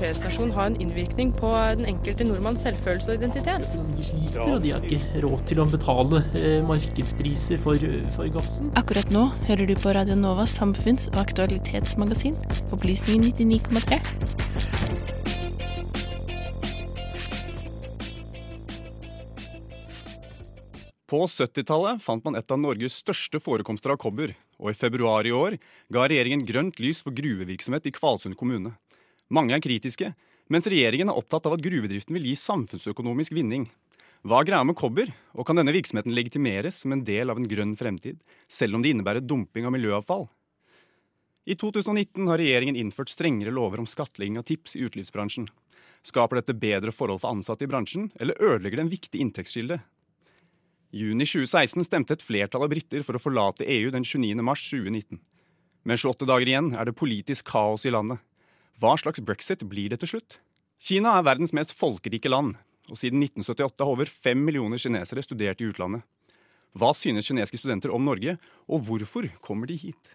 fredsnasjon ha en innvirkning på den enkelte nordmanns selvfølelse og identitet? De sliter, og de har ikke råd til å betale eh, markedspriser for, for gassen. Akkurat nå hører du på Radio Novas samfunns- og aktualitetsmagasin, Opplysningen 99,3. På 70-tallet fant man et av Norges største forekomster av kobber, og i februar i år ga regjeringen grønt lys for gruvevirksomhet i Kvalsund kommune. Mange er kritiske, mens regjeringen er opptatt av at gruvedriften vil gi samfunnsøkonomisk vinning. Hva er greia med kobber, og kan denne virksomheten legitimeres som en del av en grønn fremtid, selv om det innebærer dumping av miljøavfall? I 2019 har regjeringen innført strengere lover om skattlegging av tips i utelivsbransjen. Skaper dette bedre forhold for ansatte i bransjen, eller ødelegger det en viktig inntektskilde? juni 2016 stemte et flertall av briter for å forlate EU den 29. mars 2019. Med 28 dager igjen er det politisk kaos i landet. Hva slags brexit blir det til slutt? Kina er verdens mest folkerike land, og siden 1978 har over fem millioner kinesere studert i utlandet. Hva synes kinesiske studenter om Norge, og hvorfor kommer de hit?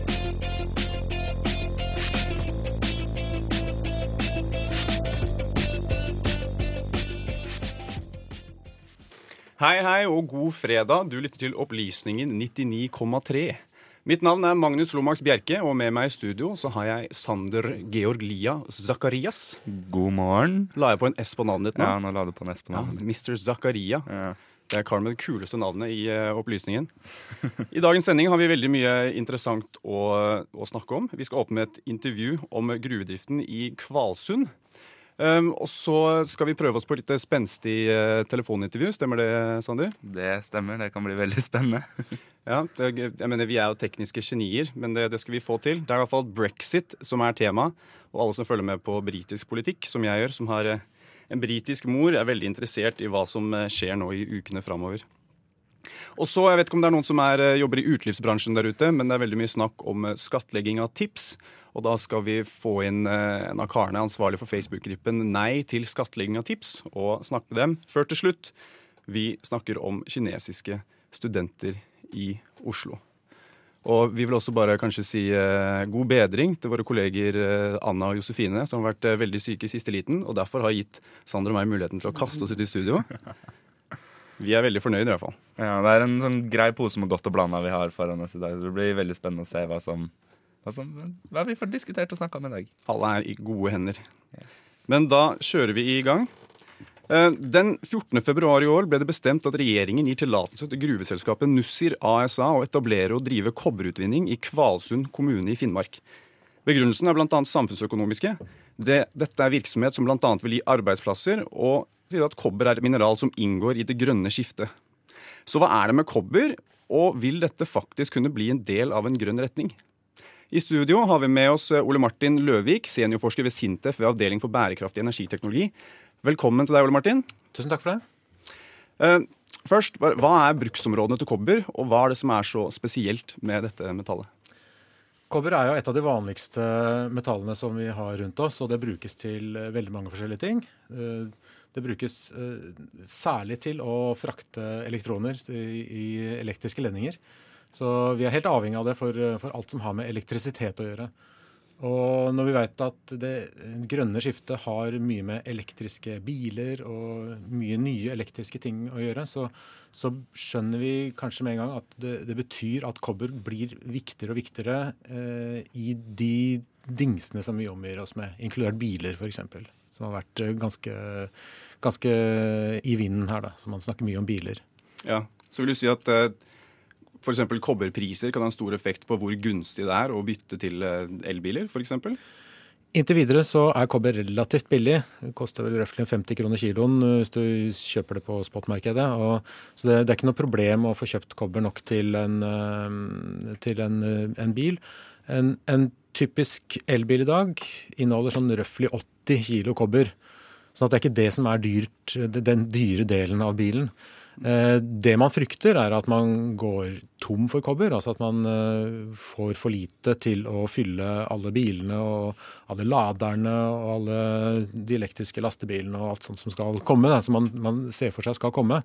Hei, hei og god fredag. Du lytter til Opplysningen 99,3. Mitt navn er Magnus Lomax Bjerke, og med meg i studio så har jeg Sander Georg Lia Zakarias. God morgen. La jeg på en S på navnet ditt nå? Ja, nå la du på en S på Ja, navnet. Mr. Zakaria. Ja. Det er Karl med det kuleste navnet i eh, opplysningen. I dagens sending har vi veldig mye interessant å, å snakke om. Vi skal åpne med et intervju om gruvedriften i Kvalsund. Um, og så skal vi prøve oss på litt spenstig uh, telefonintervju. Stemmer det, Sander? Det stemmer, det kan bli veldig spennende. Ja, det, jeg mener Vi er jo tekniske genier, men det, det skal vi få til. Det er i hvert fall brexit som er tema. Og alle som følger med på britisk politikk, som jeg gjør, som har uh, en britisk mor, er veldig interessert i hva som uh, skjer nå i ukene framover. Og så, Jeg vet ikke om det er noen som er, jobber i utelivsbransjen der ute, men det er veldig mye snakk om skattlegging av tips. Og da skal vi få inn eh, en av karene ansvarlig for Facebook-gruppen Nei til skattlegging av tips, og snakke med dem før til slutt. Vi snakker om kinesiske studenter i Oslo. Og vi vil også bare kanskje si eh, god bedring til våre kolleger eh, Anna og Josefine, som har vært eh, veldig syke i siste liten, og derfor har gitt Sander og meg muligheten til å kaste oss ut i studio. Vi er veldig fornøyd i hvert fall. Ja, Det er en sånn grei pose med godt og blanda vi har foran oss i dag. Så det blir veldig spennende å se hva som hva, har hva vi får diskutert og snakka om i dag. Alle er i gode hender. Men da kjører vi i gang. Eh, Den 14. februar i år ble det bestemt at regjeringen gir tillatelse til gruveselskapet Nussir ASA å etablere og drive kobberutvinning i Kvalsund kommune i Finnmark. Begrunnelsen er bl.a. samfunnsøkonomiske. Det, dette er virksomhet som bl.a. vil gi arbeidsplasser, og sier at kobber er et mineral som inngår i det grønne skiftet. Så hva er det med kobber, og vil dette faktisk kunne bli en del av en grønn retning? I studio har vi med oss Ole Martin Løvik, seniorforsker ved Sintef ved Avdeling for bærekraftig energiteknologi. Velkommen til deg, Ole Martin. Tusen takk for det. Eh, først, hva er bruksområdene til kobber, og hva er det som er så spesielt med dette metallet? Kobber er jo et av de vanligste metallene som vi har rundt oss, og det brukes til eh, veldig mange forskjellige ting. Eh, Det brukes eh, særlig til å frakte elektroner i elektriske ledninger. Så vi er helt avhengig av det for, for alt som har med elektrisitet å gjøre. Og når vi vet at det grønne skiftet har mye med elektriske biler og mye nye elektriske ting å gjøre, så, så skjønner vi kanskje med en gang at det, det betyr at kobber blir viktigere og viktigere eh, i de dingsene som vi omgir oss med, inkludert biler f.eks., som har vært eh, ganske, ganske i vinden her, da. Så man snakker mye om biler. Ja, Så vil du si at eh, f.eks. kobberpriser kan ha en stor effekt på hvor gunstig det er å bytte til eh, elbiler, f.eks.? Inntil videre så er kobber relativt billig. Det koster vel røftlig 50 kroner kiloen uh, hvis du kjøper det på spotmarkedet. Så det, det er ikke noe problem å få kjøpt kobber nok til en, uh, til en, en bil. En, en typisk elbil i dag inneholder sånn røftlig 80 kilo kobber. Sånn det er ikke det som er dyrt, den dyre delen av bilen. Eh, det man frykter, er at man går tom for kobber. Altså at man eh, får for lite til å fylle alle bilene og alle laderne og alle de elektriske lastebilene og alt sånt som skal komme. Som man, man, ser for seg skal komme.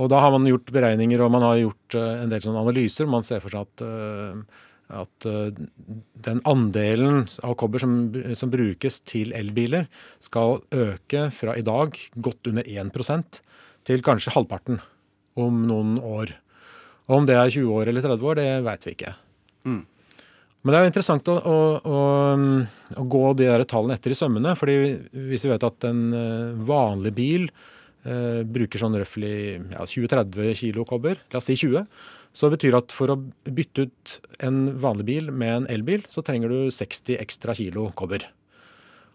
Og da har man gjort beregninger og man har gjort eh, en del sånne analyser. Man ser for seg at at den andelen av kobber som, som, brukes til elbiler, skal øke fra i dag godt under 1 til kanskje halvparten om noen år. Og om det er 20 år eller 30 år, det veit vi ikke. Mm. Men det er jo interessant å, å, å, å gå de der tallene etter i sømmene. fordi hvis vi vet at en eh, vanlig bil eh, bruker sånn røftlig ja, 20-30 kilo kobber, la oss si 20, så betyr det at for å bytte ut en vanlig bil med en elbil, så trenger du 60 ekstra kilo kobber.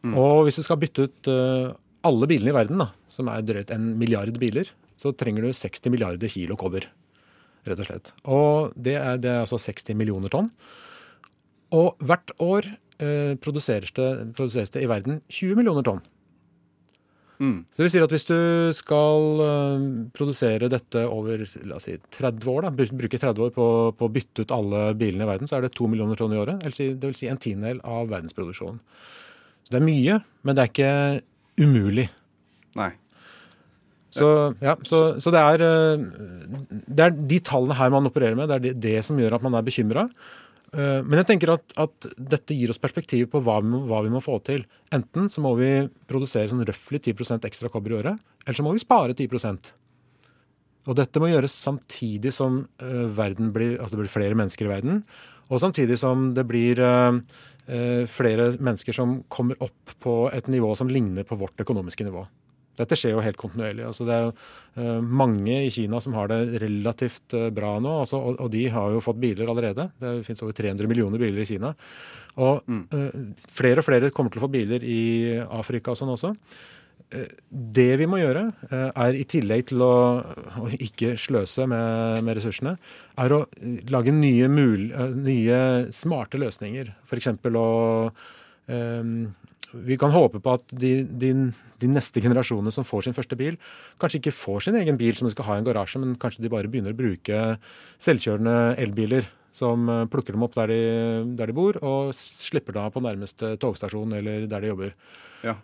Mm. Og hvis du skal bytte ut eh, alle bilene i verden, da, som er drøyt en milliard biler, så trenger du 60 milliarder kilo kobber. Rett og slett. Og det er, det er altså 60 millioner tonn. Og hvert år eh, produseres, det, produseres, det, i verden 20 millioner tonn. Mm. Så det vil si at hvis du skal eh, produsere dette over la oss si, 30 år, da, bruke 30 år på, på, å bytte ut alle bilene i verden, så er det 2 millioner tonn i året. Det vil si, det vil si en tiendedel av verdensproduksjonen. Så det er mye, men det er ikke umulig. Nei. Så, ja, så, så det, er, eh, det, er, de tallene her man opererer med, det er det, det som gjør at man er bekymra. Eh, men jeg tenker at, at, dette gir oss perspektiv på hva vi, må, hva vi, må, få til. Enten så må vi produsere sånn røftlig 10 ekstra kobber i året, eller så må vi spare 10% Og dette må gjøres samtidig som verden blir, altså det blir flere mennesker i verden, og samtidig som det blir Eh, flere mennesker som kommer opp på et nivå som ligner på vårt økonomiske nivå. Dette skjer jo helt kontinuerlig. Altså det er jo uh, mange i Kina som har det relativt uh, bra nå, altså, og, de har jo fått biler allerede. Det finnes over 300 millioner biler i Kina. Og uh, flere og flere kommer til å få biler i Afrika og sånn også. Det vi må gjøre, eh, er i tillegg til å, å ikke sløse med, med, ressursene, er å lage nye, mul, eh, nye smarte løsninger. F.eks. å um, Vi kan håpe på at de, de, de, neste generasjonene som får sin første bil, kanskje ikke får sin egen bil som de skal ha i en garasje, men kanskje de bare begynner å bruke selvkjørende elbiler som plukker dem opp der de, der de bor, og slipper da på nærmeste togstasjon eller der de jobber. Ja.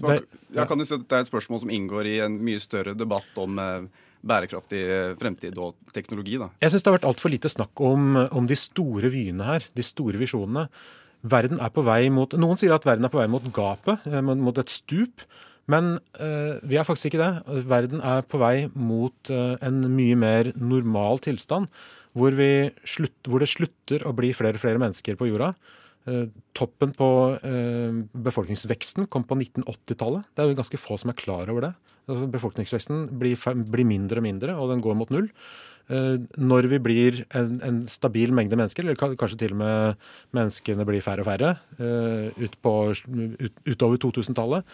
Man, ja, kan du si at Det er et spørsmål som inngår i en mye større debatt om eh, bærekraftig eh, fremtid og teknologi. Da. Jeg syns det har vært altfor lite snakk om, om, de store vyene her, de store visjonene. Verden er på vei mot, Noen sier at verden er på vei mot gapet, eh, mot et stup. Men uh, vi er faktisk ikke det. Verden er på vei mot uh, en mye mer normal tilstand, hvor, slutt, hvor det slutter å bli flere og flere mennesker på jorda. Eh, toppen på eh, befolkningsveksten kom på 1980-tallet. Det er jo ganske få som er klar over det. Altså, befolkningsveksten blir, blir, mindre og mindre, og den går mot null. Eh, når vi blir en, en, stabil mengde mennesker, eller kanskje til og med menneskene blir færre og færre ut på, ut, utover 2000-tallet,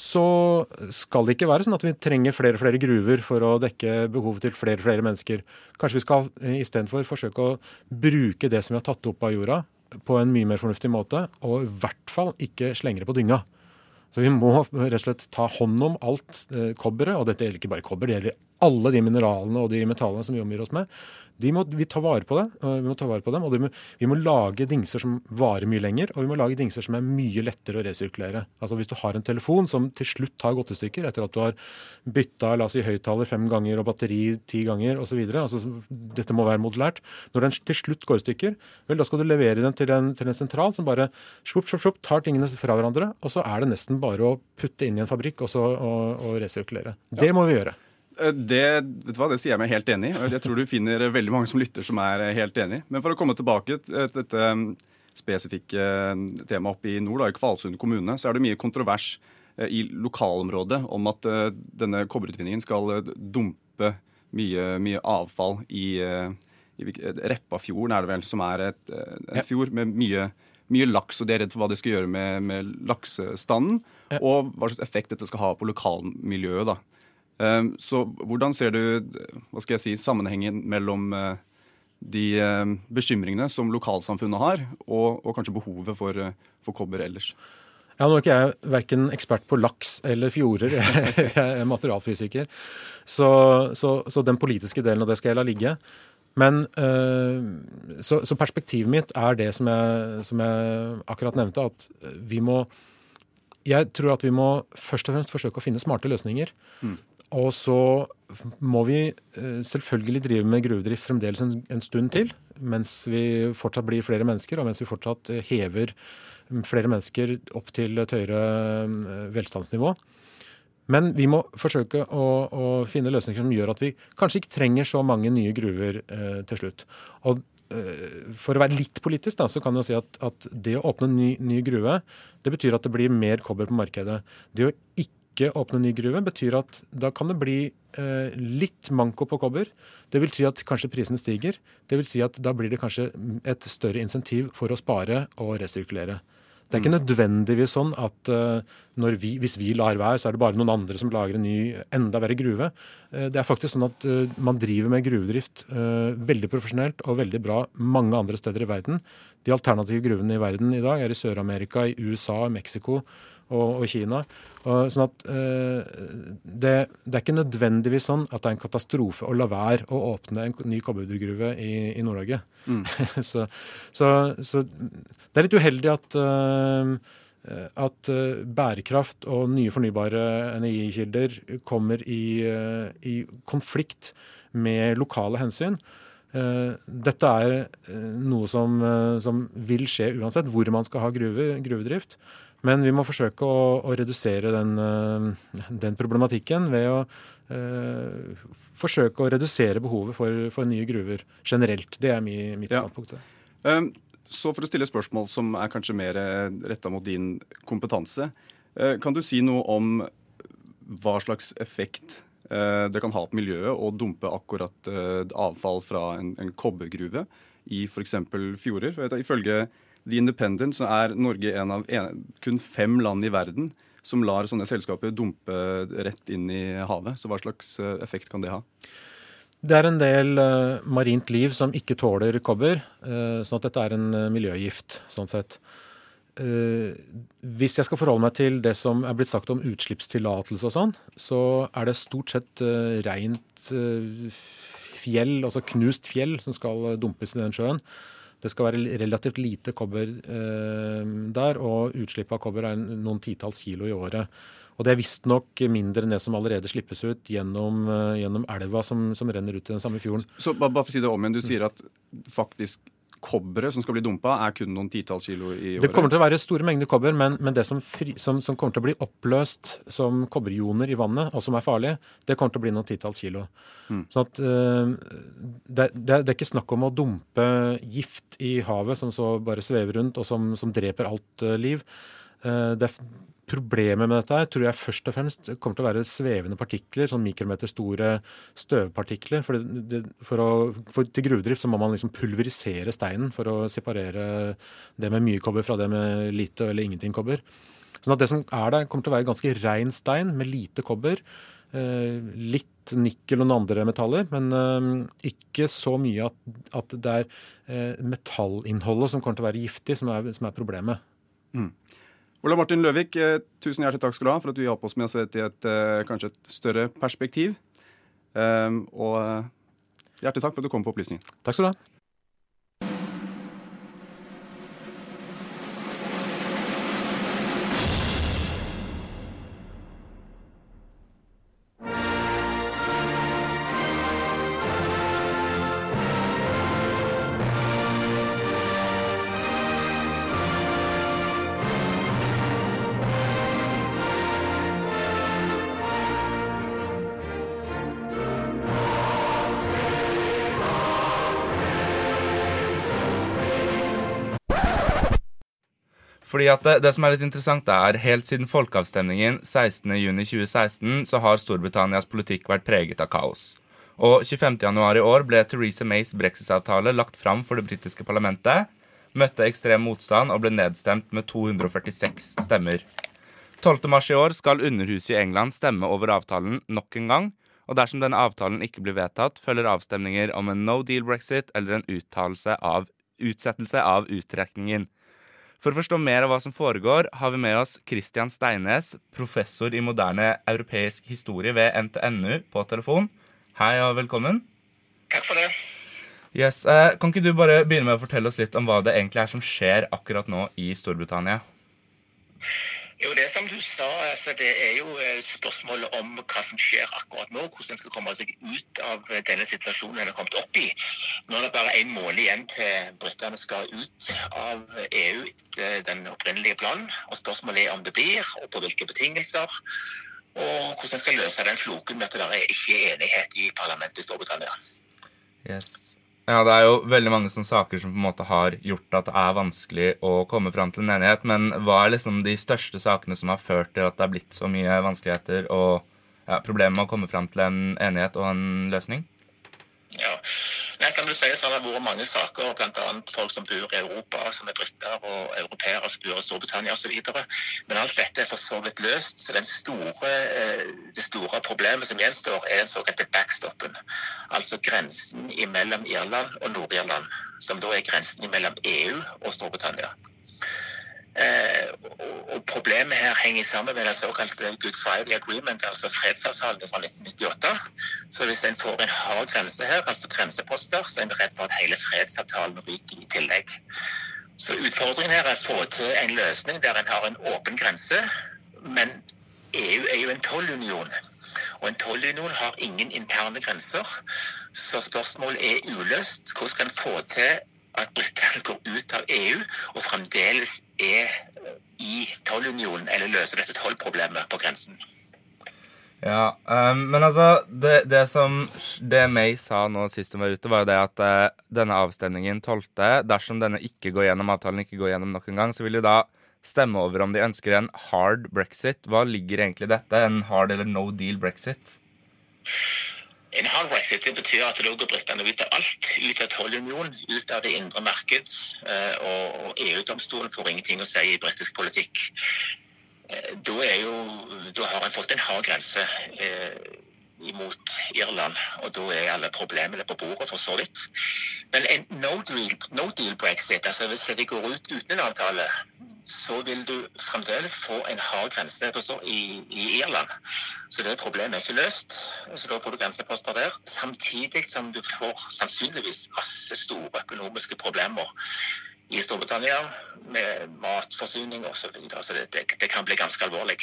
så skal det ikke være sånn at vi trenger flere og flere gruver for å dekke behovet til flere og flere mennesker. Kanskje vi skal istedenfor forsøke å bruke det som vi har tatt opp av jorda, på en mye mer fornuftig måte, og i hvert fall ikke slenge det på dynga. Så vi må rett og slett ta hånd om alt eh, kobberet, og dette gjelder ikke bare kobber, det gjelder alle de mineralene og de metallene som vi omgir oss med. Må vi ta vare på det, vi må ta vare på dem, og må, vi må lage dingser som varer mye lenger, og vi må lage dingser som er mye lettere å resirkulere. Altså Hvis du har en telefon som til slutt har gått i stykker etter at du har bytta la oss si, høyttaler fem ganger og batteri ti ganger osv. Altså, dette må være modulært. Når den til slutt går i stykker, vel, da skal du levere den til en, til en sentral som bare svupp, svupp, svupp, tar tingene fra hverandre, og så er det nesten bare å putte inn i en fabrikk og, så, og, og resirkulere. Det må vi gjøre. Eh, det, vet du hva, det sier jeg meg helt enig i. Jeg tror du finner veldig mange som lytter som er helt enig. Men for å komme tilbake til dette um, spesifikke um, temaet oppe i nord, da, i Kvalsund kommune, så er det mye kontrovers eh, i lokalområdet om at denne kobberutvinningen skal dumpe mye, mye avfall i, i Reppafjorden, er det vel, som er et, en fjord med mye mye laks, og de er redd for hva det skal gjøre med, med laksestanden, og hva slags effekt dette skal ha på lokalmiljøet. da. Ehm, så hvordan ser du hva skal jeg si, sammenhengen mellom, eh, de eh, bekymringene som lokalsamfunnet har, og, og kanskje behovet for, eh, for kobber ellers. Ja, Nå er ikke jeg verken ekspert på laks eller fjorder, jeg er materialfysiker. Så, så, så, den politiske delen av det skal jeg la ligge. Men øh, så, så, perspektivet mitt er det som jeg, som jeg, akkurat nevnte, at vi må Jeg tror at vi må først og fremst forsøke å finne smarte løsninger. Mm. Og så må vi øh, selvfølgelig drive med gruvedrift fremdeles en, en, stund til, mens vi fortsatt blir flere mennesker, og mens vi fortsatt hever flere mennesker opp til et høyere eh, velstandsnivå. Men vi må forsøke å, å, finne løsninger som gjør at vi kanskje ikke trenger så mange nye gruver eh, til slutt. Og eh, For å være litt politisk da, så kan man si at, at det å åpne en ny, ny, gruve, det betyr at det blir mer kobber på markedet. Det å ikke åpne ny gruve betyr at da kan det bli eh, litt manko på kobber. Det vil si at kanskje prisen stiger. Det vil si at da blir det kanskje et større insentiv for å spare og resirkulere. Det er ikke nødvendigvis sånn at uh, vi, hvis vi lar være, så er det bare noen andre som lager en ny, enda verre gruve. Uh, det er faktisk sånn at uh, man driver med gruvedrift veldig profesjonelt og veldig bra mange andre steder i verden. De alternative gruvene i verden i dag er i Sør-Amerika, i USA, i Mexico og, og Kina. Og, sånn at eh, det, det, er ikke nødvendigvis sånn at det er en katastrofe å la være å åpne en ny kobbergruve i, i Nord-Norge. Mm. så, så, så, det er litt uheldig at, uh, at uh, bærekraft og nye fornybare energikilder kommer i, i konflikt med lokale hensyn. Dette er noe som, som, vil skje uansett hvor man skal ha gruve, gruvedrift. Men vi må forsøke å, å redusere den, eh, den, problematikken ved å eh, forsøke å redusere behovet for, for, nye gruver generelt. Det er mi, mitt ja. standpunkt. Um, så for å stille spørsmål som er kanskje mer retta mot din kompetanse. Uh, kan du si noe om hva slags effekt uh, det kan ha på miljøet å dumpe akkurat avfall fra en, en kobbergruve i f.eks. fjorder? For ifølge The Independent så er Norge en av en, kun fem land i verden som lar sånne selskaper dumpe rett inn i havet. Så hva slags eh, effekt kan det ha? Det er en del uh, marint liv som ikke tåler kobber, uh, sånn at dette er en uh, miljøgift. sånn sett. hvis jeg skal forholde meg til det som er blitt sagt om utslippstillatelse og sånn, så er det stort sett rent fjell, altså knust fjell, som skal dumpes i den sjøen. Det skal være relativt lite kobber eh, der, og utslippet av kobber er noen titalls kilo i året. Og det er visstnok mindre enn det som allerede slippes ut gjennom, uh, gjennom elva som, som, renner ut i den samme fjorden. Så bare, bare for å si det om igjen, Du sier at faktisk kobberet som skal bli dumpa, er kun noen titalls kilo i året? Det kommer til å være store mengder kobber, men, men det som, fri, som, som, kommer til å bli oppløst som kobberjoner i vannet, og som er farlig, det kommer til å bli noen titalls kilo. Mm. Sånn at øh, det, det, er ikke snakk om å dumpe gift i havet som så bare svever rundt, og som, som dreper alt uh, liv. Uh, det, Problemet med dette her tror jeg først og fremst kommer til å være svevende partikler, sånn mikrometer store støvpartikler. For, det, for, å, for til gruvedrift så må man liksom pulverisere steinen for å separere det med mye kobber fra det med lite eller ingenting kobber. Sånn at det som er der, kommer til å være ganske rein stein med lite kobber. Eh, litt nikkel og noen andre metaller, men eh, ikke så mye at, at det er eh, metallinnholdet som kommer til å være giftig, som er, som er problemet. Mm. Ola Martin Løvik, eh, tusen hjertelig takk skal du ha for at du hjalp oss med å se til et eh, kanskje et større perspektiv. Um, og hjertelig takk for at du kom på Opplysningen. Takk skal du ha. Fordi at det, det, som er litt interessant, er helt siden folkeavstemningen 16.6.2016 så har Storbritannias politikk vært preget av kaos. Og 25.1 i år ble Theresa Mays brexit-avtale lagt fram for det britiske parlamentet, møtte ekstrem motstand og ble nedstemt med 246 stemmer. 12.3 i år skal Underhuset i England stemme over avtalen nok en gang, Og dersom denne avtalen ikke blir vedtatt, følger avstemninger om en no deal brexit eller en av utsettelse av uttrekningen. For å forstå mer av hva som foregår, har vi med oss Christian Steines, professor i moderne europeisk historie ved NTNU, på telefon. Hei og velkommen. Takk for det. Yes, eh, Kan ikke du bare begynne med å fortelle oss litt om hva det egentlig er som skjer akkurat nå i Storbritannia? Jo, det som du sa, altså, det er jo eh, spørsmålet om hva som skjer akkurat nå. Hvordan en skal komme seg ut av denne situasjonen en har kommet opp i. Nå er det bare en måned igjen til britene skal ut av EU den opprinnelige planen. Og spørsmålet er om det blir, og på hvilke betingelser. Og hvordan en skal løse den floken med at det er ikke enighet i parlamentet i Storbritannia. Yes. Ja, Det er jo veldig mange sånne saker som på en måte har gjort at det er vanskelig å komme fram til en enighet. Men hva er liksom de største sakene som har ført til at det er blitt så mye vanskeligheter og ja, problemer med å komme fram til en enighet og en løsning? Ja, Nei, som du sier, så har det vært mange saker, bl.a. folk som bor i Europa, som er briter, og europeere som bor i Storbritannia osv. Men alt dette er for så vidt løst. Så store, eh, det store problemet som gjenstår, er den såkalte backstoppen. Altså grensen mellom Irland og Nord-Irland, som da er grensen mellom EU og Storbritannia. Eh, og Problemet her henger sammen med den såkalte Good Friday Agreement, altså fredsavtalen fra 1998. Så hvis en får en hard grense her, altså grenseposter, så er en redd for at hele fredsavtalen ryker i tillegg. Så utfordringen her er å få til en løsning der en har en åpen grense, men EU er jo en tollunion. Og en tollunion har ingen interne grenser, så spørsmålet er uløst. Hvordan skal en få til at britene går ut av EU og fremdeles er i tollunionen, eller løser dette tollproblemet på grensen. Ja, um, men altså det, det, som det May sa nå sist hun var ute, var jo det at uh, denne avstemningen 12., dersom denne ikke går gjennom, avtalen ikke går gjennom nok en gang, så vil de da stemme over om de ønsker en hard brexit. Hva ligger egentlig i dette? En hard eller no deal brexit? En hard brexit det betyr at da går britene ut av alt. Ut av tollunionen, ut av det indre marked. Eh, og EU-domstolen får ingenting å si i britisk politikk. Eh, da, jo, da har en fått en hard grense eh, imot Irland, og da er alle problemene på bordet, for så vidt. Men en no deal, no deal brexit, altså hvis de går ut uten en avtale, så vil du fremdeles få en hard grense i, i, Irland. Så det problemet er ikke løst. Så da får du grenseposter der. Samtidig som du får sannsynligvis masse store økonomiske problemer i Storbritannia med matforsyning osv. Så, videre. så det, det, det kan bli ganske alvorlig.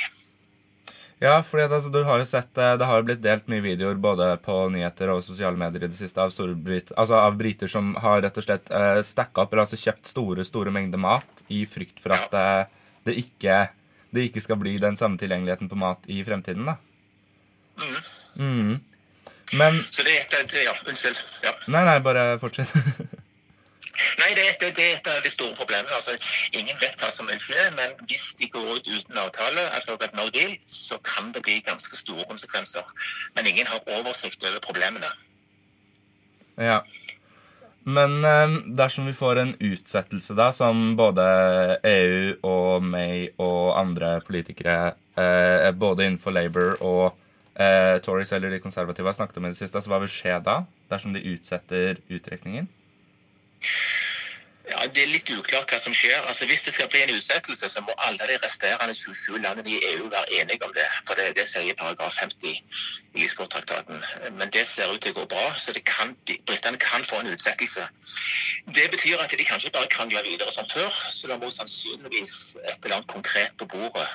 Ja, fordi altså, du har jo sett eh, Det har jo blitt delt mye videoer både på nyheter og sosiale medier i det siste av, brit, altså av briter som har rett og slett uh, stacka opp, eller altså kjøpt store store mengder mat i frykt for at uh, det, ikke, det ikke skal bli den samme tilgjengeligheten på mat i fremtiden, da. Mm. Mm. Men Så det er et Ja, unnskyld. Ja. Nei, nei, bare fortsett. Nei, det, det, det, er et av de store problemene. Altså, ingen vet hva som vil skje, men hvis de går ut uten avtale, altså at no deal, så kan det bli ganske store konsekvenser. Men ingen har oversikt over problemene. Ja. Men eh, dersom vi får en utsettelse, da, som både EU og May og andre politikere, eh, både innenfor Labour og eh, Tories eller de konservative har snakket om i det siste, så hva vil skje da, dersom de utsetter utrekningen? Ja, Det er litt uklart hva som skjer. Altså, Hvis det skal bli en utsettelse, så må alle de resterende 27 landene i EU være enige om det. For det, det sier paragraf 50 i Lisboa-traktaten. Men det ser ut til å gå bra, så kan, britene kan få en utsettelse. Det betyr at de kanskje bare krangler videre som før, så det må sannsynligvis et eller annet konkret på bordet.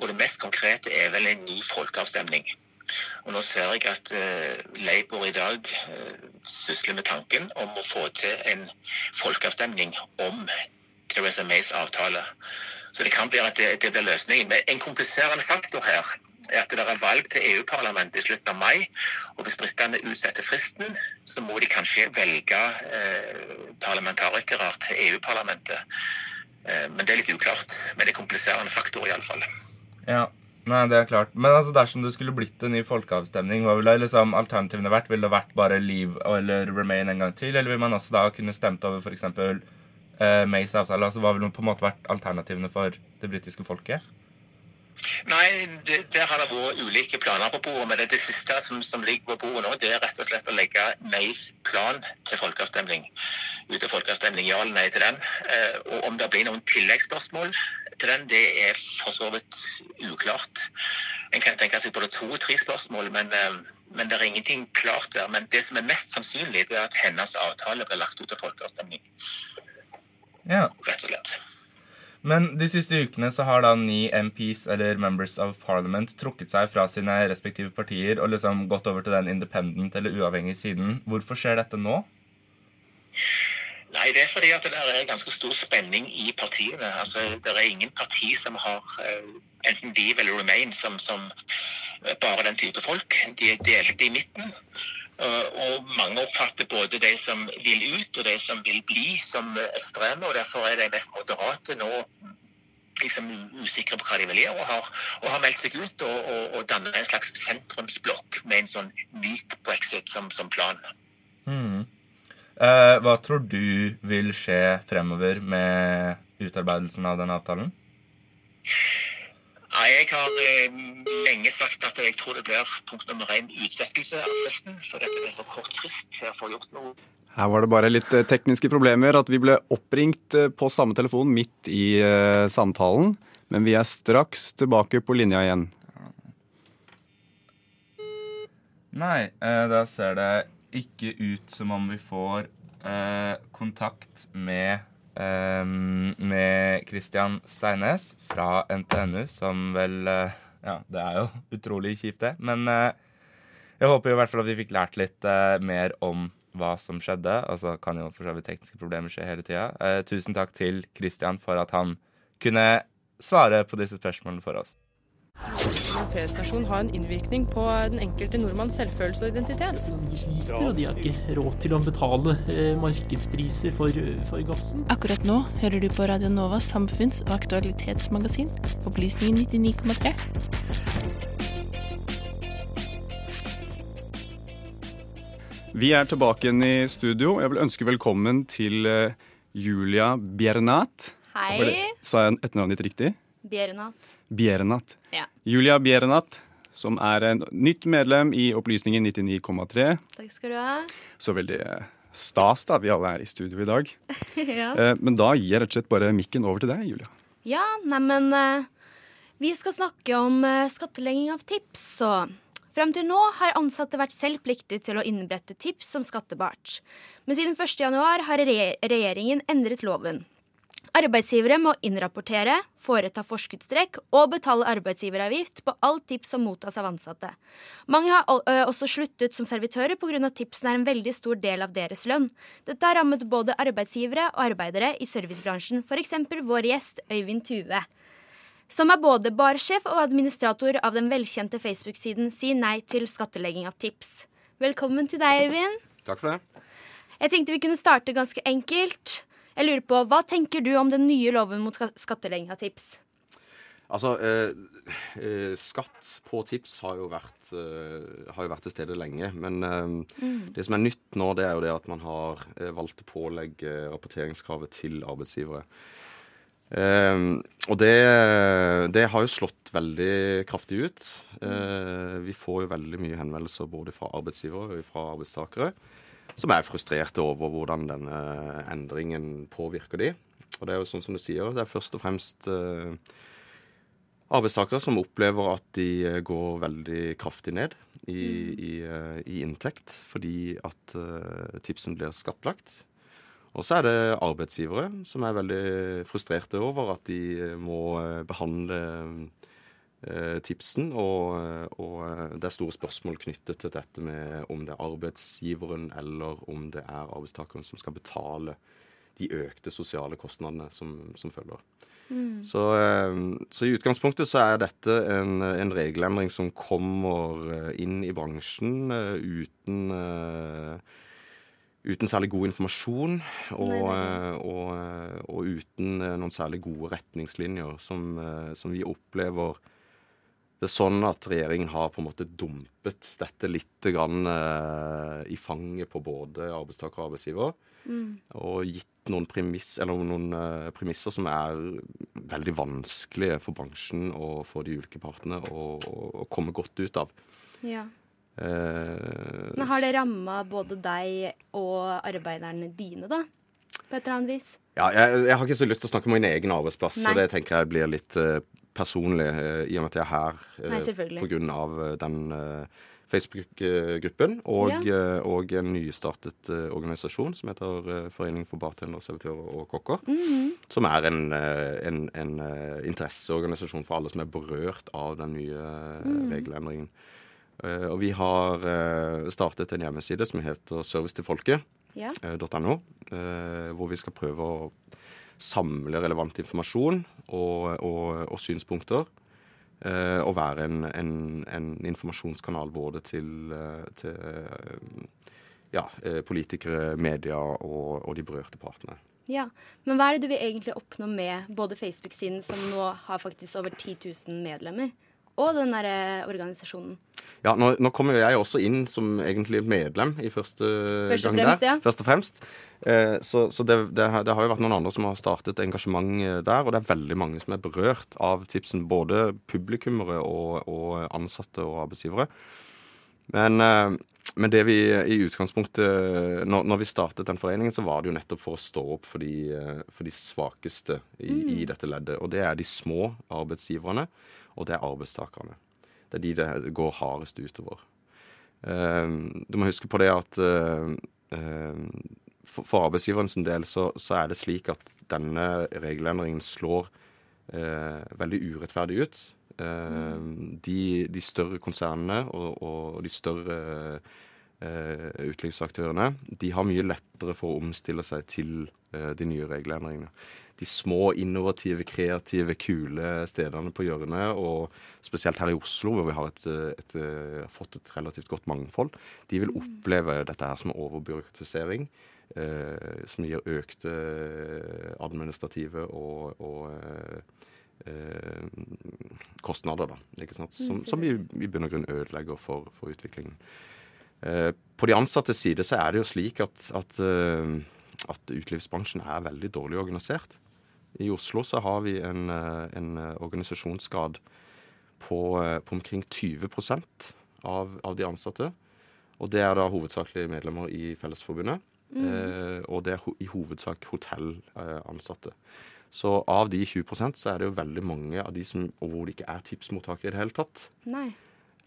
Og det mest konkrete er vel en ny folkeavstemning. Og Nå ser jeg at uh, Labour i dag uh, sysler med tanken om å få til en folkeavstemning om Theresa Mays avtale. Så det kan bli at det, det blir løsningen. Men en kompliserende faktor her er at det er valg til EU-parlamentet i slutten av mai. Og hvis britene utsetter fristen, så må de kanskje velge eh, parlamentarikere til EU-parlamentet. Eh, men det er litt uklart. Men det er kompliserende faktor iallfall. Ja. Nei, det er klart. Men altså, dersom det skulle blitt en ny folkeavstemning, hva ville liksom, alternativene vært? Ville det vært bare Leave eller Remain en gang til? Eller vil man også da kunne stemt over f.eks. Uh, Mays avtale? Altså, hva ville på en måte vært alternativene for det britiske folket? Nei, det, der har det vært ulike planer på bordet. Men det, det siste som, som, ligger på bordet nå, det er rett og slett å legge Mays plan til folkeavstemning. Ut til folkeavstemning, ja eller nei til den. Eh, og om det blir noen tilleggsspørsmål til den, det er for så vidt uklart. En kan tenke seg både to-tre spørsmål, men, eh, men, det er ingenting klart der. Men det som er mest sannsynlig, det er at hennes avtale blir lagt ut til folkeavstemning. Ja. Rett og slett. Men de siste ukene så har da ni MPs, eller Members of Parliament, trukket seg fra sine respektive partier og liksom gått over til den independent eller uavhengige siden. Hvorfor skjer dette nå? Nei, Det er fordi at det er ganske stor spenning i partiene. Altså, Det er ingen parti som har uh, enten Leave eller Remain som, som bare den type folk. De er delte i midten. Eh, og mange oppfatter både de som vil ut og de som vil bli, som ekstreme. og Derfor er de mest moderate nå liksom usikre på hva de vil gjøre, og har, og har meldt seg ut og, og, og danner en slags sentrumsblokk med en sånn myk brexit som, som plan. Mm. Eh, hva tror du vil skje fremover med utarbeidelsen av den avtalen? Ja, jeg har eh, lenge sagt at jeg tror det blir punkt nummer én utsettelse av fristen. Så dette blir for kort frist til å få gjort noe. Her var det bare litt eh, tekniske problemer. At vi ble oppringt eh, på samme telefon midt i eh, samtalen. Men vi er straks tilbake på linja igjen. Nei, eh, da ser det ikke ut som om vi får eh, kontakt med eh, med Christian Steines fra NTNU, som vel eh, Ja, det er jo utrolig kjipt, det. Men eh, jeg håper i hvert fall at vi fikk lært litt eh, mer om hva som skjedde. Og så kan jo for så vidt tekniske problemer skje hele tida. tusen takk til Christian for at han kunne svare på disse spørsmålene for oss. Har en innvirkning på den enkelte nordmanns selvfølelse og identitet. De sliter, og de har ikke råd til å betale eh, markedspriser for, for, gassen. Akkurat nå hører du på Radio Novas samfunns- og aktualitetsmagasin, Opplysningen 99,3. Vi er tilbake igjen i studio. Jeg vil ønske velkommen til eh, Julia Biernat. Hei. Sa jeg etternavnet ditt riktig? Biernat. Biernat. Ja. Julia Biernat, som er en nytt medlem i Opplysningen 99,3. Takk skal du ha. Så veldig eh, stas da vi alle er i studio i dag. ja. Eh, men da gir jeg rett og slett bare mikken over til deg, Julia. Ja, neimen uh, Vi skal snakke om skattlegging av tips, så Frem til nå har ansatte vært selv pliktige til å innberette tips som skattebart. Men siden 1.1 har regjeringen endret loven. Arbeidsgivere må innrapportere, foreta forskuddstrekk og betale arbeidsgiveravgift på all tips som mottas av ansatte. Mange har også sluttet som servitører pga. tipsene er en veldig stor del av deres lønn. Dette har rammet både arbeidsgivere og arbeidere i servicebransjen, f.eks. vår gjest Øyvind Tue. Som er både barsjef og administrator av den velkjente Facebook-siden Si nei til skattlegging av tips. Velkommen til deg, Øyvind. Takk for det. Jeg tenkte vi kunne starte ganske enkelt. Jeg lurer på, Hva tenker du om den nye loven mot skattlegging av tips? Altså, eh, eh, Skatt på tips har jo, vært, eh, har jo vært til stede lenge. Men eh, mm. det som er nytt nå, det er jo det at man har eh, valgt å pålegge rapporteringskravet til arbeidsgivere. Eh, og det, det, har jo slått veldig kraftig ut. vi får jo veldig mye henvendelser både fra arbeidsgivere og fra arbeidstakere som er frustrerte over hvordan denne endringen påvirker de. Og det er jo sånn som du sier, det er først og fremst uh, arbeidstakere som opplever at de uh, går veldig kraftig ned i, i, uh, i inntekt fordi at tipsen blir skattlagt. Og så er det arbeidsgivere som er veldig frustrerte over at de må behandle Eh, tipsen. Og, og, eh, det er store spørsmål knyttet til dette med om det er arbeidsgiveren eller om det er arbeidstakeren som skal betale de økte sosiale kostnadene som, som følger. Mm. Så, eh, så, i utgangspunktet så er dette en, en, regelendring som kommer inn i bransjen uten uten særlig god informasjon og, og, og, uten noen særlig gode retningslinjer som, som vi opplever det er sånn at regjeringen har på en måte dumpet dette litt grann, eh, i fanget på både arbeidstaker og arbeidsgiver. Mm. Og gitt noen, premiss, noen eh, premisser som er veldig vanskelige for bransjen og for de ulike partene å, å komme godt ut av. Ja. Eh, Men har det ramma både deg og arbeiderne dine, da? På et eller annet vis? Ja, jeg, jeg har ikke så lyst til å snakke om min egen arbeidsplass, Nei. så det tenker jeg blir litt uh, personlig i og med at jeg er her Nei, på grunn av den Facebook-gruppen og, Ja. og en nystartet organisasjon som heter Forening for bartendere, servitører og kokker. Mhm. Som er en, en, en interesseorganisasjon for alle som er berørt av den nye mm. regelendringen. Uh, og vi har uh, startet en hjemmeside som heter servicetilfolket.no, Ja. uh, hvor vi skal prøve å samle relevant informasjon og, og, og synspunkter. og være en, en, en, informasjonskanal både til, til ja, politikere, media og, og de berørte partene. Ja, Men hva er det du vil egentlig oppnå med både Facebook-siden, som nå har faktisk over 10 000 medlemmer, og den derre organisasjonen? Ja, nå, nå, kommer jo jeg også inn som egentlig medlem i første, Først gang fremst, der. ja. Først og fremst. Eh, så, så det, det, har- det har jo vært noen andre som har startet engasjement eh, der, og det er veldig mange som er berørt av tipsen. Både publikummere og, og ansatte og arbeidsgivere. Men, eh, men det vi i utgangspunktet når, når vi startet den foreningen, så var det jo nettopp for å stå opp for de, eh, for de svakeste i, Mm. i dette leddet. Og det er de små arbeidsgiverne, og det er arbeidstakerne. Det er de det går hardest utover. Eh, du må huske på det at eh, eh, for, arbeidsgiverens del så, så er det slik at denne regelendringen slår eh, veldig urettferdig ut. Eh, de, de større konsernene og, og de større utelivsaktørene de har mye lettere for å omstille seg til de nye regelendringene. De små, innovative, kreative, kule stedene på hjørnet, og spesielt her i Oslo, hvor vi har et, et, et, fått et relativt godt mangfold, de vil oppleve dette her som overbyråkratisering. Eh, som gir økte administrative og, og eh, kostnader, da. Ikke sant? Som, Mm, som i, i bunn og grunn ødelegger for, for utviklingen. Eh, på de ansattes side så er det jo slik at, at, eh, at utelivsbransjen er veldig dårlig organisert. I Oslo så har vi en, eh, en organisasjonsgrad på, eh, på omkring 20 av, av de ansatte. Og det er da hovedsakelig medlemmer i Fellesforbundet. Mm. Eh, og det er ho i hovedsak hotellansatte. Så av de 20% så er det jo veldig mange av de som hvor det ikke er tipsmottakere i det hele tatt. Nei.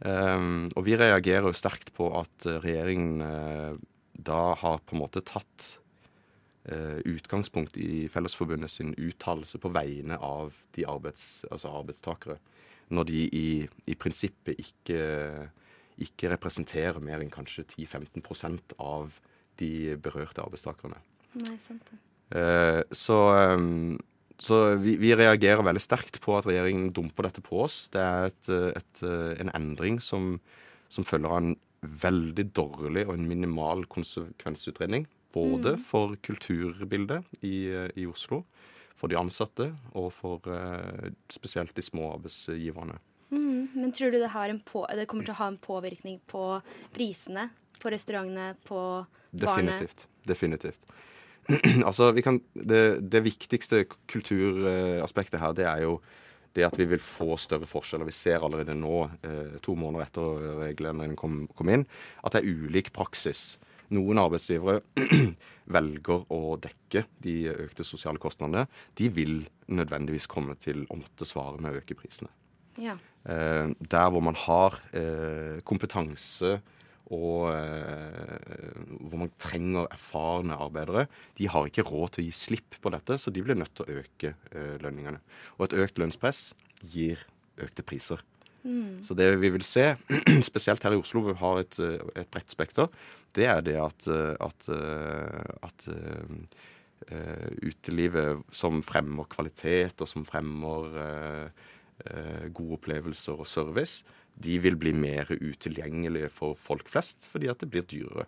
Um, og vi reagerer jo sterkt på at regjeringen eh, da har på en måte tatt utgangspunkt i Fellesforbundet sin uttalelse på vegne av de arbeids, altså arbeidstakere, når de i, i prinsippet ikke, ikke representerer mer enn kanskje 10-15% av de berørte arbeidstakerne. Nei, sant det. Eh, så um, så vi, vi reagerer veldig sterkt på at regjeringen dumper dette på oss. Det er et, et, en endring som, som følger av en veldig dårlig og en minimal konsekvensutredning. Både Mm. for kulturbildet i, i Oslo, for de ansatte og for eh, spesielt de små arbeidsgiverne. Mm, men tror du det, på, det kommer til å ha en påvirkning på prisene? På restaurantene, på barene? Definitivt. Definitivt. altså, vi kan, det, det viktigste kulturaspektet her, det er jo det at vi vil få større forskjeller. Vi ser allerede nå, eh, to måneder etter reglene kom, kom inn, at det er ulik praksis. Noen arbeidsgivere velger å dekke de økte sosiale kostnadene. De vil nødvendigvis komme til å måtte svare med å øke prisene. Ja. Eh, der hvor man har eh, kompetanse og eh, hvor man trenger erfarne arbeidere, de har ikke råd til å gi slipp på dette, så de blir nødt til å øke eh, lønningene. Og et økt lønnspress gir økte priser. Mm. Så det vi vil se, spesielt her i Oslo, hvor vi har et, eh, et bredt spekter, det er det at, eh, at, eh, at uh, utelivet som fremmer kvalitet, og som fremmer uh, uh, gode opplevelser og service, de vil bli mer utilgjengelige for folk flest, fordi at det blir dyrere.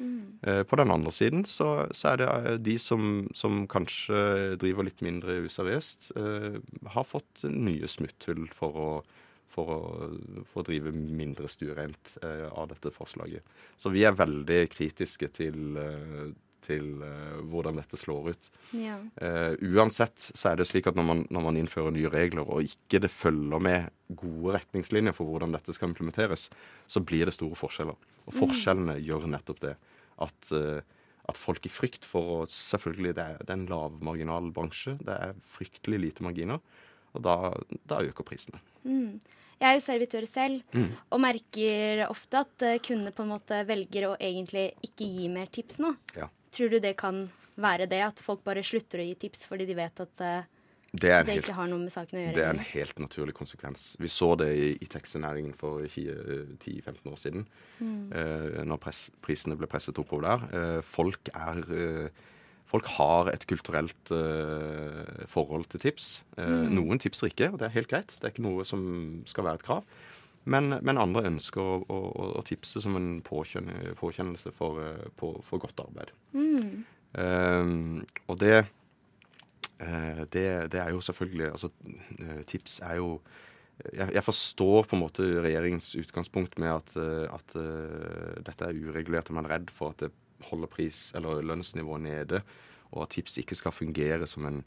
Mm. På den andre siden så, så er det de som, som, kanskje driver litt mindre useriøst, har fått nye smutthull for å for å, for å drive mindre stuereint eh, av dette forslaget. Så vi er veldig kritiske til, eh, til eh, hvordan dette slår ut. Ja. Uh, uansett så er det slik at når man, når man, innfører nye regler, og ikke det følger med gode retningslinjer for hvordan dette skal implementeres, så blir det store forskjeller. Og forskjellene mm. gjør nettopp det. At, uh, at, folk i frykt for å Selvfølgelig, det er, det er en lavmarginal bransje. Det er fryktelig lite marginer. Og da, da øker prisene. Mm. Jeg er jo servitør selv, mm. og merker ofte at uh, kundene på en måte velger å egentlig ikke gi mer tips nå. Ja. Tror du det kan være det, at folk bare slutter å gi tips fordi de vet at uh, det, det helt, ikke har noe med saken å gjøre? Det er en helt naturlig konsekvens. Vi så det i, i taxinæringen for 10-15 år siden. Mm. Uh, når pres, prisene ble presset oppover der. folk er Folk har et kulturelt uh, forhold til tips. Uh, mm. Noen tipser ikke, og det er helt greit. Det er ikke noe som skal være et krav. Men, men andre ønsker å, å, å, tipse som en påkjennelse for, uh, på, for, godt arbeid. Mm. og det, det, det er jo selvfølgelig Altså, tips er jo jeg, jeg, forstår på en måte regjeringens utgangspunkt med at, at dette er uregulert, og man er redd for at det holder pris, eller lønnsnivået nede, og at tips ikke skal fungere som, en,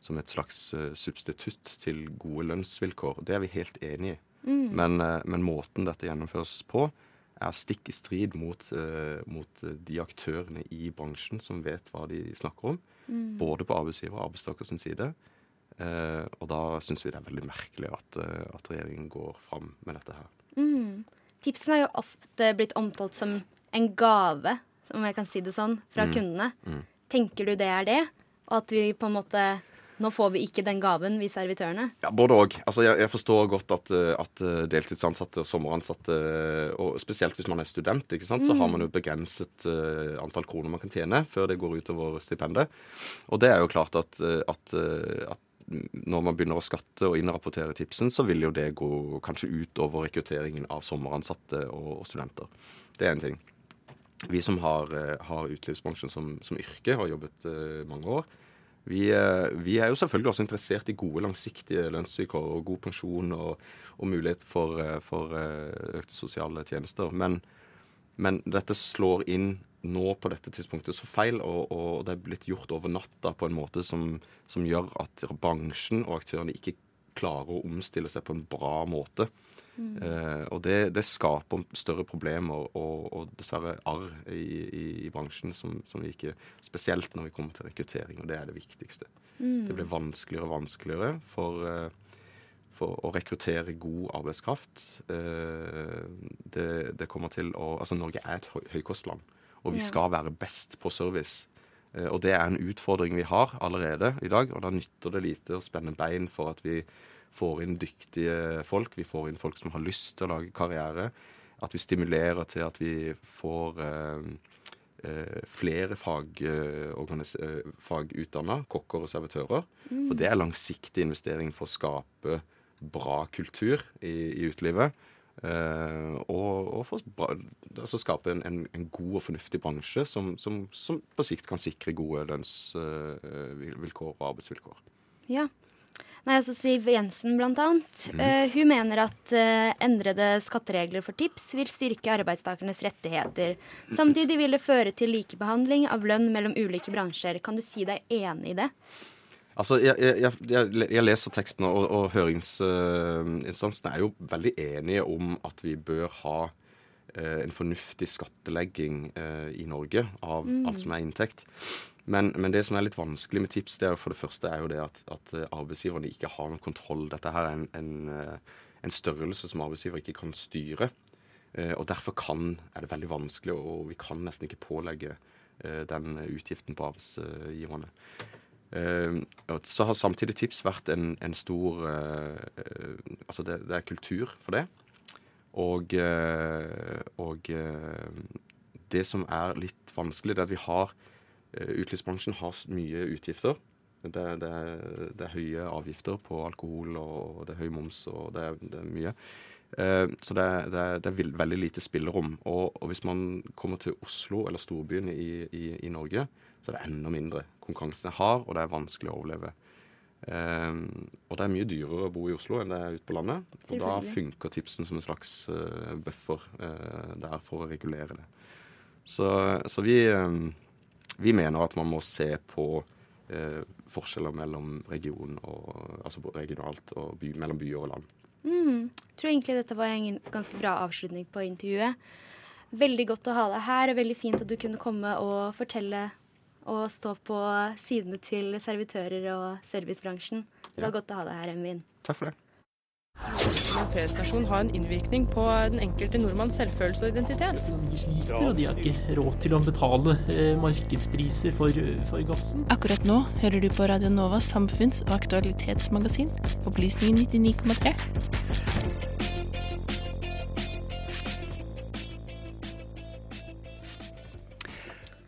som et slags uh, substitutt til gode lønnsvilkår. Det er vi helt enig i. Mm. Men, uh, men, måten dette gjennomføres på, er stikk i strid mot, uh, mot de aktørene i bransjen som vet hva de snakker om. Mm. Både på arbeidsgiver- og arbeidstakers side. Uh, og da syns vi det er veldig merkelig at, at regjeringen går fram med dette her. Mm. Tipsene har jo ofte blitt omtalt som en gave om jeg kan si det sånn, fra mm. kundene. Mm. Tenker du det er det? Og at vi på en måte nå får vi ikke den gaven, vi servitørene. Ja, Både òg. Altså, jeg, jeg, forstår godt at, eh, at, eh, deltidsansatte og sommeransatte, og spesielt hvis man er student, ikke sant, mm. så har man jo begrenset uh, antall kroner man kan tjene før det går utover stipendet. Og det er jo klart at, at, at når man begynner å skatte og innrapportere tipsen, så vil jo det gå kanskje utover rekrutteringen av sommeransatte og studenter. Det er en ting vi som har, eh, har utelivsbransjen som, som, yrke, har jobbet uh, mange år, vi, uh, vi, er jo selvfølgelig også interessert i gode, langsiktige lønnsvilkår og god pensjon og, og mulighet for, for økte sosiale tjenester. Men, men, dette slår inn nå på dette tidspunktet så feil, og, og, det er blitt gjort over natta på en måte som, som gjør at bransjen og aktørene ikke klarer å omstille seg på en bra måte. Mm. Eh, og det, det, skaper større problemer og, og dessverre arr i, i, i bransjen som, som, vi ikke Spesielt når vi kommer til rekruttering, og det er det viktigste. Mm. Det blir vanskeligere og vanskeligere for, eh, for å rekruttere god arbeidskraft. Eh, det, det, kommer til å Altså, Norge er et høy, høykostland, og vi skal være best på service. Eh, og det er en utfordring vi har allerede i dag, og da nytter det lite å spenne bein for at vi får inn dyktige folk. Vi får inn folk som har lyst til å lage karriere. At vi stimulerer til at vi får eh, eh flere fag, eh, fagutdanna kokker og servitører. Mm. For det er langsiktig investering for å skape bra kultur i, i utelivet. Uh, og, og for, altså skape en, en, en, god og fornuftig bransje som, som, som, på sikt kan sikre gode lønnsvilkår uh, og arbeidsvilkår. Ja, Nei, altså Siv Jensen bl.a. Mm. Uh, hun mener at uh, endrede skatteregler for tips vil styrke arbeidstakernes rettigheter. Samtidig vil det føre til likebehandling av lønn mellom ulike bransjer. Kan du si deg enig i det? Altså, Jeg, jeg, jeg, jeg leser teksten, og, og høringsinstansene uh, er jo veldig enige om at vi bør ha uh, en fornuftig skattelegging uh, i Norge av mm. alt som er inntekt. Men, men, det som er litt vanskelig med tips, det er for det første er jo det at, at eh, arbeidsgiverne ikke har noen kontroll. Dette her er en, en, eh, en størrelse som arbeidsgiver ikke kan styre. Eh, og derfor kan, er det veldig vanskelig, og vi kan nesten ikke pålegge den utgiften på arbeidsgiverne. Så har samtidig tips vært en, en stor Altså det, det, er kultur for det. Og, og det som er litt vanskelig, det er at vi har utelivsbransjen har mye utgifter. Det, det, det, er høye avgifter på alkohol, og det er høy moms, og det er, det er mye. Eh, så det, er veldig lite spillerom. Og, og, hvis man kommer til Oslo eller storbyene i, i, i, Norge, så er det enda mindre. Konkurransen er hard, og det er vanskelig å overleve. Eh, og det er mye dyrere å bo i Oslo enn det er ute på landet. Og da funker tipsen som en slags uh, buffer uh, der for å regulere det. Så, så vi uh, vi mener at man må se på eh, forskjeller mellom region og, altså regionalt og by, mellom byer og land. Mm. Jeg tror egentlig dette var en ganske bra avslutning på intervjuet. Veldig godt å ha deg her, og veldig fint at du kunne komme og fortelle og stå på sidene til servitører og servicebransjen. Det var Ja. godt å ha deg her, Emvin. Takk for det. En feriestasjon har en innvirkning på den enkelte nordmanns selvfølelse og identitet. De sliter, og de har ikke råd til å betale eh, markedspriser for, for gassen. Akkurat nå hører du på Radio Novas samfunns- og aktualitetsmagasin, Opplysningen 99,3.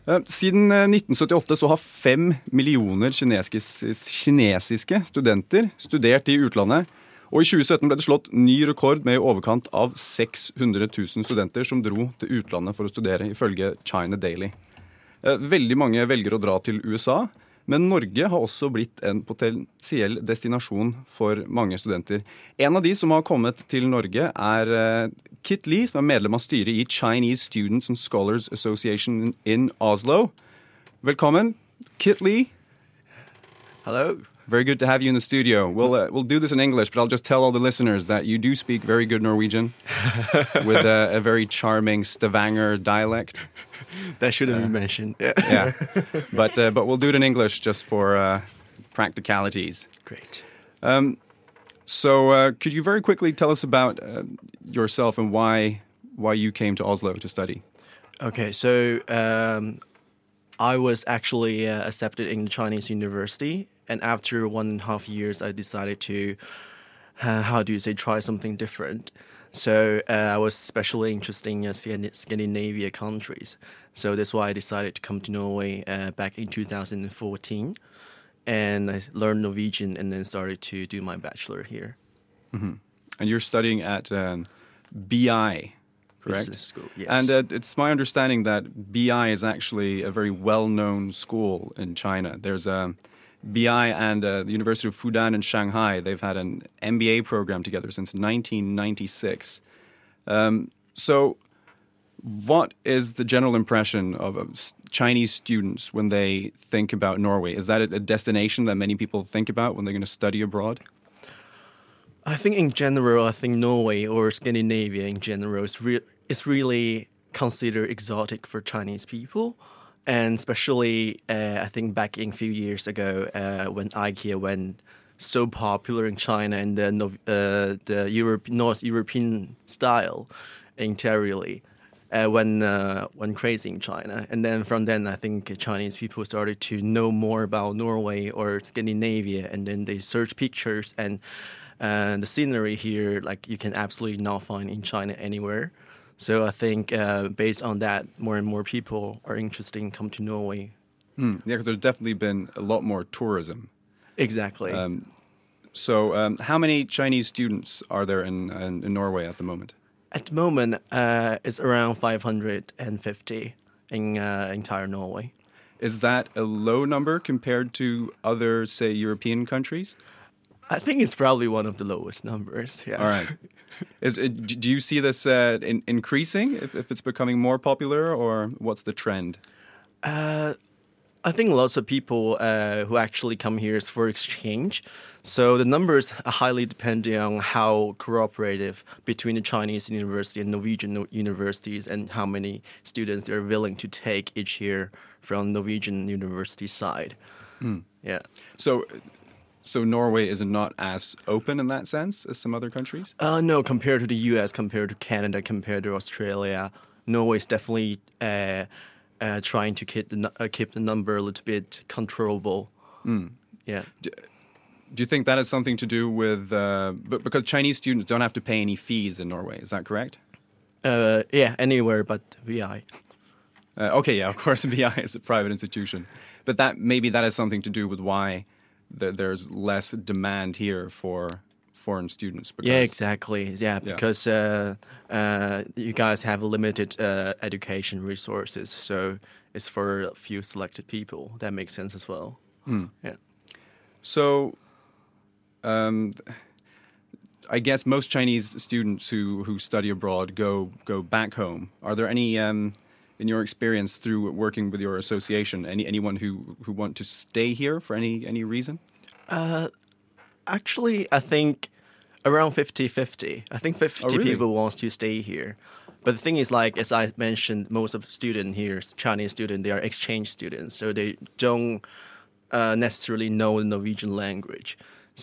Eh, Siden eh, 1978 så har fem millioner kinesiske, kinesiske studenter studert i utlandet. Og i 2017 ble det slått ny rekord med i overkant av 600 000 studenter som dro til utlandet for å studere, ifølge China Daily. Eh, Veldig mange velger å dra til USA, men Norge har også blitt en potensiell destinasjon for mange studenter. En av de som har kommet til Norge, er eh, Kit Lee, som er medlem av styret i Chinese Students and Scholars Association in Oslo. Velkommen, Kit Lee. Hello. Very good to have you in the studio. We'll uh, we'll do this in English, but I'll just tell all the listeners that you do speak very good Norwegian with a, a very charming Stavanger dialect. That should have Uh, be mentioned. Yeah. yeah, but uh, but we'll do it in English just for uh, practicalities. Great. Um, so uh, could you very quickly tell us about uh, yourself and why why you came to Oslo to study? Okay, so um, I was actually uh, accepted in the Chinese university, and after one and a half years, I decided to, uh, how do you say, try something different. So uh, I was especially interested in uh, Scandinavia countries. So that's why I decided to come to Norway uh, back in 2014, and I learned Norwegian and then started to do my bachelor here. hmm And you're studying at um, BI, correct? Business school, yes. And uh, it's my understanding that BI is actually a very well-known school in China. There's a BI and uh, the University of Fudan in Shanghai. They've had an MBA program together since 1996. Um, so, what is the general impression of uh, Chinese students when they think about Norway? Is that a, destination that many people think about when they're going to study abroad? I think in general, I think Norway or Scandinavia in general is, re- is really considered exotic for Chinese people. And especially, uh, I think back in a few years ago, uh, when IKEA went so popular in China and the, Nov- uh, the Europe, North European style interiorly, uh, when uh, went crazy in China. And then from then, I think Chinese people started to know more about Norway or Scandinavia, and then they search pictures and uh, the scenery here, like you can absolutely not find in China anywhere. So I think uh, based on that, more and more people are interested in come to Norway. Hmm. Yeah, because there's definitely been a lot more tourism. Exactly. Um, so, um, how many Chinese students are there in, in, in Norway at the moment? At the moment, uh, it's around 550 in uh, entire Norway. Is that a low number compared to other, say, European countries? I think it's probably one of the lowest numbers. Yeah. All right. Is it, do you see this uh, in, increasing if, if it's becoming more popular, or what's the trend? Uh, I think lots of people uh, who actually come here is for exchange. So the numbers are highly depending on how cooperative between the Chinese university and Norwegian universities and how many students they're willing to take each year from Norwegian university side. Hmm. Yeah. So, so Norway is not as open in that sense as some other countries. Uh, no, compared to the U.S., compared to Canada, compared to Australia, Norway is definitely uh, uh, trying to keep the uh, keep the number a little bit controllable. Mm. Yeah. Do, do you think that has something to do with uh, but because Chinese students don't have to pay any fees in Norway? Is that correct? Uh, yeah, anywhere but VI. Uh, okay, yeah, of course, BI is a private institution, but that maybe that has something to do with why th- there's less demand here for foreign students. Because, Yeah, exactly. Yeah, because uh, uh, you guys have limited uh, education resources, so it's for a few selected people. That makes sense as well. Hmm. Yeah. So, um, I guess most Chinese students who, who study abroad go go back home. Are there any um, in your experience through working with your association? Any anyone who who want to stay here for any any reason? Uh, actually, I think around 50-50. I think 50 Oh, really? people wants to stay here. But the thing is, like as I mentioned, most of the student here, Chinese student, they are exchange students, so they don't uh, necessarily know the Norwegian language.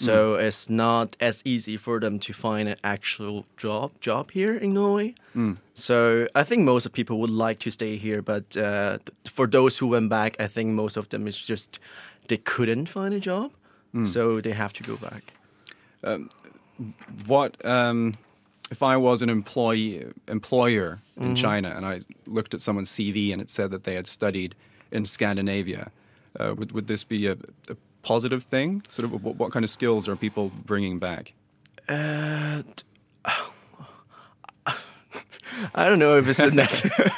So it's not as easy for them to find an actual job job here in Norway. Mm. So I think most of people would like to stay here, but uh, th- for those who went back, I think most of them is just they couldn't find a job, Mm. so they have to go back. Um, what um, if I was an employee employer in Mhm. China and I looked at someone's CV and it said that they had studied in Scandinavia? Uh, would would this be a, a positive thing? Sort of, what, what kind of skills are people bringing back? Uh, I don't know if it's a necessary.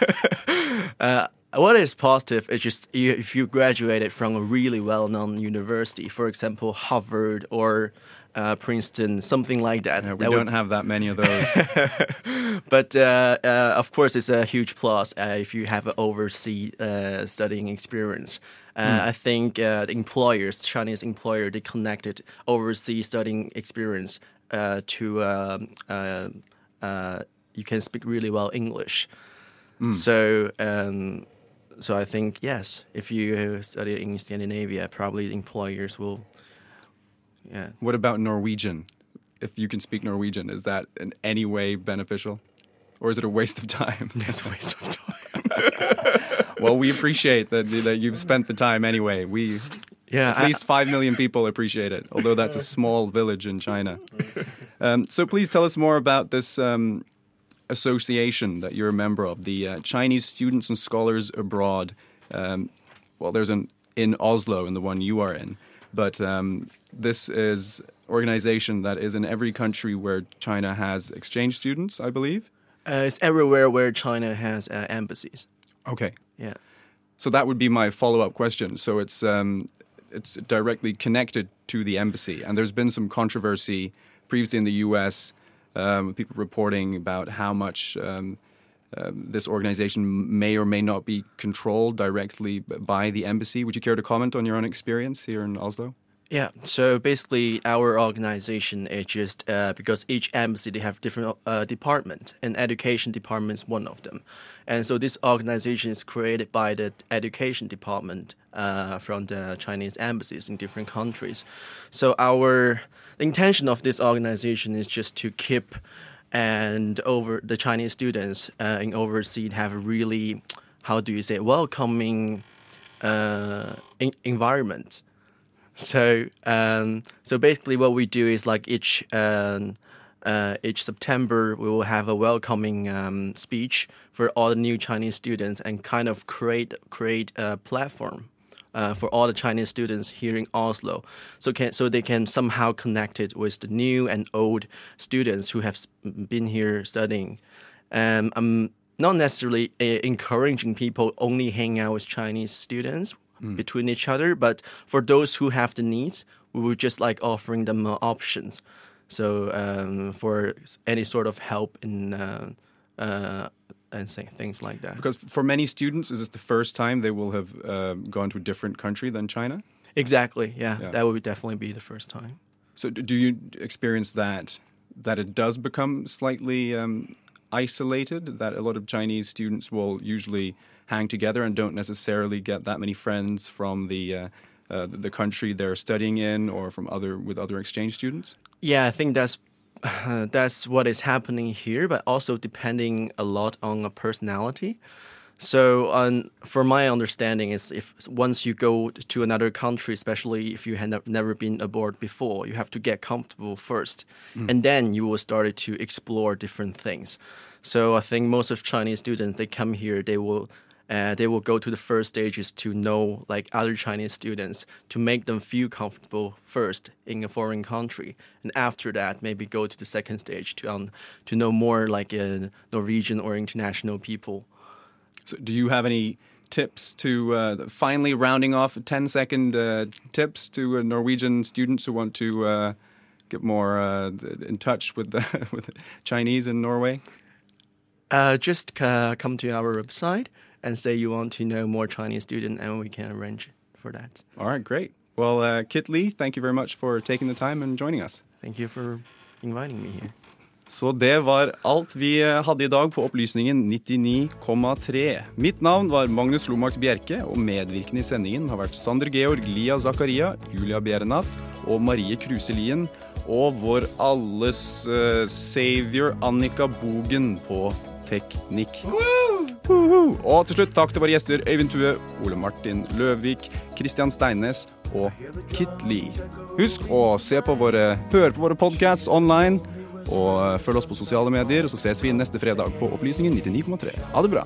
uh, what is positive is just if you graduated from a really well-known university, for example, Harvard or uh, Princeton, something like that. Yeah, we that don't would- have that many of those. but uh, uh, of course, it's a huge plus uh, if you have an overseas uh, studying experience. Uh, Mm. I think uh, the employers, Chinese employer, they connected overseas studying experience uh, to um, uh, uh, you can speak really well English. Mm. So. Um, so I think yes, if you study in Scandinavia, probably employers will. Yeah. What about Norwegian? If you can speak Norwegian, is that in any way beneficial? Or is it a waste of time? It's a waste of time. well, we appreciate that, that you've spent the time anyway. We, Yeah, at I- least 5 million people appreciate it, although that's a small village in China. Um, so please tell us more about this um, association that you're a member of, the uh, Chinese Students and Scholars Abroad. Um, well, there's an in Oslo, in the one you are in, but um, this is organization that is in every country where China has exchange students, I believe. Uh, it's everywhere where China has uh, embassies. Okay. Yeah. So that would be my follow-up question. So it's um, it's directly connected to the embassy, and there's been some controversy previously in the U.S. Um, people reporting about how much um, um, this organization may or may not be controlled directly by the embassy. Would you care to comment on your own experience here in Oslo? Yeah. So basically, our organization is just uh, because each embassy they have different uh, department, and education department is one of them, and so this organization is created by the education department uh, from the Chinese embassies in different countries. So our intention of this organization is just to keep and over the Chinese students uh, in overseas have really how do you say welcoming uh, environment. So um, so basically, what we do is like each um, uh, each September we will have a welcoming um, speech for all the new Chinese students and kind of create create a platform. Uh, for all the Chinese students here in Oslo, so can so they can somehow connect it with the new and old students who have been here studying. Um, I'm not necessarily uh, encouraging people only hang out with Chinese students between each other, but for those who have the needs, we would just like offering them uh, options. So um, for any sort of help in uh, uh, and say, things like that. Because for many students, is this the first time they will have uh, gone to a different country than China? Exactly. Yeah, Yeah. that would definitely be the first time. So do you experience that that it does become slightly um, isolated? That a lot of Chinese students will usually hang together and don't necessarily get that many friends from the uh, uh, the country they're studying in or from other with other exchange students. Yeah, I think that's that's what is happening here, but also depending a lot on a personality. So, um, for my understanding, is if once you go to another country, especially if you had nev- never been aboard before, you have to get comfortable first, Mm. and then you will start to explore different things. So, I think most of Chinese students they come here, they will uh, they will go to the first stages to know like other Chinese students to make them feel comfortable first in a foreign country, and after that maybe go to the second stage to um, to know more like uh, Norwegian or international people. So, do you have any tips to uh, finally rounding off 10 second uh, tips to uh, Norwegian students who want to uh, get more uh, in touch with the, with Chinese in Norway? Uh, just uh, come to our website and say you want to know more Chinese student, and we can arrange for that. All right, great. Well, uh, Kit Lee, thank you very much for taking the time and joining us. Thank you for inviting me here. Så det var alt vi hadde i dag på Opplysningen 99,3. Mitt navn var Magnus Lomax Bjerke, og medvirkende i sendingen har vært Sander Georg Lia Zakaria, Julia Bjernat og Marie Kruse Lien, og vår alles uh, savior Annika Bogen på teknikk. Og til slutt takk til våre gjester Øyvind Tue, Ole Martin Løvik, Kristian Steinnes og Kit Lee. Husk å se på våre, høre på våre podcasts online. Og følg oss på sosiale medier, og så ses vi neste fredag på Opplysningen 99,3. Ha det bra.